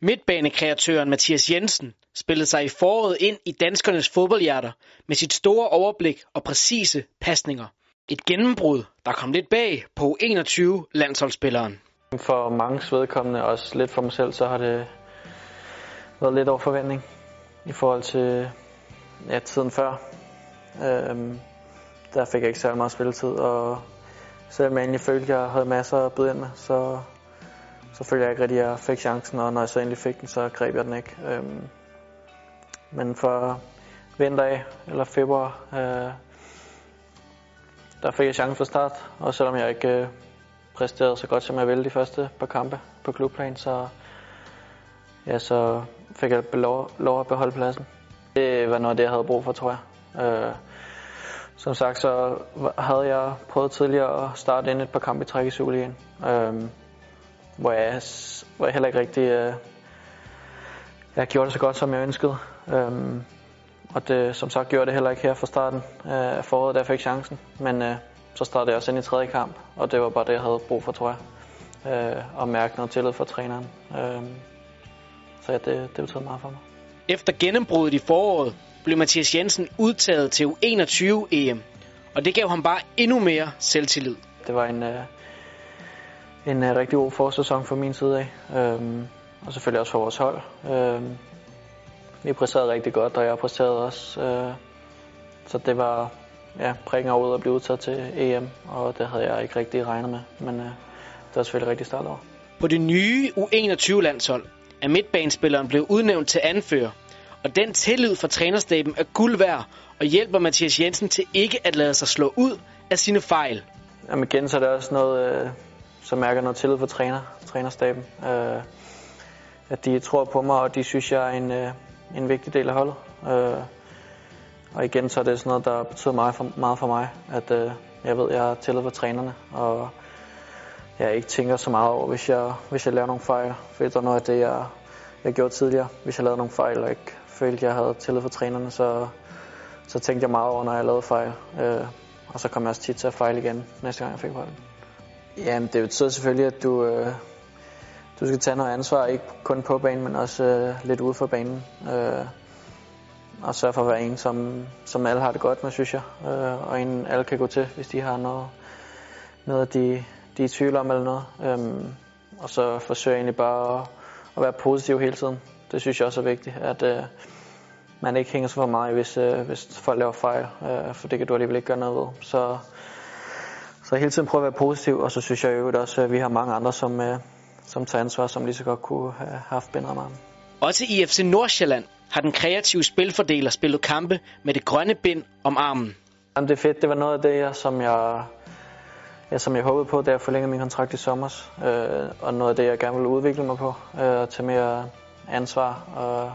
Midtbanekreatøren Mathias Jensen spillede sig i foråret ind i danskernes fodboldhjerter med sit store overblik og præcise pasninger. Et gennembrud, der kom lidt bag på 21 landsholdsspilleren. For mange vedkommende, også lidt for mig selv, så har det været lidt over forventning i forhold til ja, tiden før. Øhm, der fik jeg ikke særlig meget spilletid, og selvom jeg egentlig følte, at jeg havde masser at byde ind med, så, så følte jeg ikke rigtig, at jeg fik chancen, og når jeg så endelig fik den, så greb jeg den ikke. Øhm, men for vinter eller februar, øh, der fik jeg chancen fra start, og selvom jeg ikke øh, præsterede så godt, som jeg ville de første par kampe på klubplan, så, ja, så fik jeg lov, lov at beholde pladsen. Det var noget af det, jeg havde brug for, tror jeg. Øh, som sagt, så havde jeg prøvet tidligere at starte ind et par kampe i træk i Superligaen, øh, hvor, jeg, hvor jeg heller ikke rigtig øh, jeg gjorde det så godt, som jeg ønskede. Øh, og det, som sagt gjorde det heller ikke her fra starten af foråret, da jeg fik chancen. Men øh, så startede jeg også ind i tredje kamp, og det var bare det, jeg havde brug for, tror jeg. Øh, at mærke noget tillid fra træneren. Øh, så ja, det, det betød meget for mig. Efter gennembruddet i foråret blev Mathias Jensen udtaget til U21 EM, og det gav ham bare endnu mere selvtillid. Det var en, øh, en øh, rigtig god forsæson fra min side af, øh, og selvfølgelig også for vores hold. Øh, vi præsterede rigtig godt, og jeg præsterede også. Øh, så det var ja, prikken over at blive udtaget til EM, og det havde jeg ikke rigtig regnet med, men øh, det var selvfølgelig rigtig start over. På det nye U21-landshold er midtbanespilleren blevet udnævnt til anfører, og den tillid fra trænerstaben er guld værd og hjælper Mathias Jensen til ikke at lade sig slå ud af sine fejl. Jamen igen så er det også noget, så mærker jeg noget tillid fra træner, trænerstaben. Øh, at de tror på mig, og de synes, jeg er en, øh, en vigtig del af holdet. Øh, og igen så er det sådan noget, der betyder meget for, meget for mig, at øh, jeg ved, jeg har tillid for trænerne, og jeg ikke tænker så meget over, hvis jeg, hvis jeg laver nogle fejl. For det er noget af det, jeg, jeg gjorde tidligere. Hvis jeg lavede nogle fejl, og ikke følte, jeg havde tillid for trænerne, så, så tænkte jeg meget over, når jeg lavede fejl. Øh, og så kom jeg også tit til at fejle igen, næste gang jeg fik bolden. Jamen, det betyder selvfølgelig, at du, øh, du skal tage noget ansvar, ikke kun på banen, men også øh, lidt ude for banen. Øh, og sørge for at være en, som, som alle har det godt med, synes jeg. Øh, og en alle kan gå til, hvis de har noget, noget de, de er i tvivl om eller noget. Øh, og så forsøge egentlig bare at, at være positiv hele tiden. Det synes jeg også er vigtigt, at øh, man ikke hænger sig for meget, hvis, øh, hvis folk laver fejl, øh, for det kan du alligevel ikke gøre noget ved. Så, så hele tiden prøve at være positiv, og så synes jeg jo også, at vi har mange andre, som, øh, som tager ansvar, som lige så godt kunne have haft bindrammeren. Også i FC Nordsjælland har den kreative spilfordeler spillet kampe med det grønne bind om armen. Jamen, det er fedt. Det var noget af det, som jeg, ja, som jeg håbede på, da jeg forlængede min kontrakt i sommer. Øh, og noget af det, jeg gerne ville udvikle mig på. Øh, tage mere ansvar og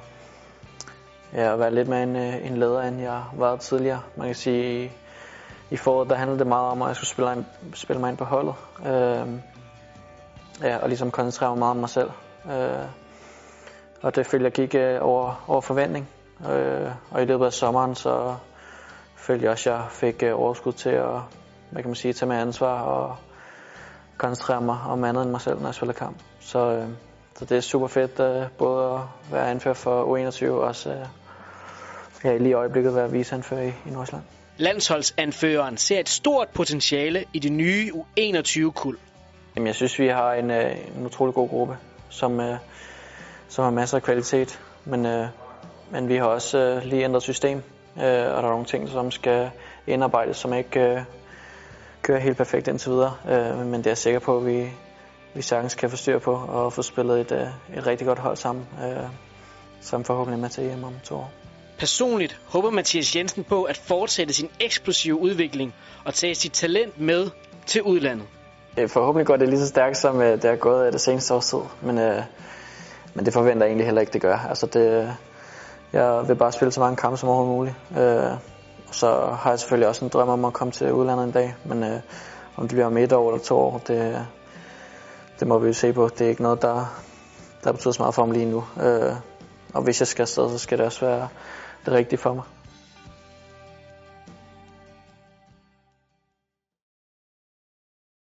ja, være lidt mere en, øh, en leder, end jeg var tidligere. Man kan sige, i, foråret, der handlede det meget om, at jeg skulle spille, en, spille mig ind på holdet. Øh, ja, og ligesom koncentrere mig meget om mig selv. Øh, og det følte jeg gik øh, over, over forventning. Øh, og i løbet af sommeren, så følte jeg også, at jeg fik øh, overskud til at hvad kan man sige, tage med ansvar og koncentrere mig om andet end mig selv, når jeg spiller kamp. Så, øh, så det er super fedt øh, både at være anfører for U21 og også øh, ja, lige i øjeblikket være viseanfører i, i Nordsjælland. Landsholdsanføreren ser et stort potentiale i det nye U21-kul. Jamen, jeg synes, vi har en, øh, en utrolig god gruppe, som, øh, som har masser af kvalitet. Men, øh, men vi har også øh, lige ændret system, øh, og der er nogle ting, som skal indarbejdes, som ikke øh, kører helt perfekt indtil videre. Øh, men det er jeg sikker på, at vi, vi sagtens kan få styr på og få spillet et, øh, et rigtig godt hold sammen, øh, som forhåbentlig er med til EM om to år. Personligt håber Mathias Jensen på at fortsætte sin eksplosive udvikling og tage sit talent med til udlandet. Øh, forhåbentlig går det lige så stærkt, som øh, det er gået øh, det seneste års tid. Men, øh, men det forventer jeg egentlig heller ikke, det gør. Altså det, jeg vil bare spille så mange kampe som overhovedet muligt. Øh, og så har jeg selvfølgelig også en drøm om at komme til udlandet en dag. Men øh, om det bliver om et år eller to år, det, det må vi jo se på. Det er ikke noget, der, der betyder så meget for mig lige nu. Øh, og hvis jeg skal afsted, så skal det også være det rigtige for mig.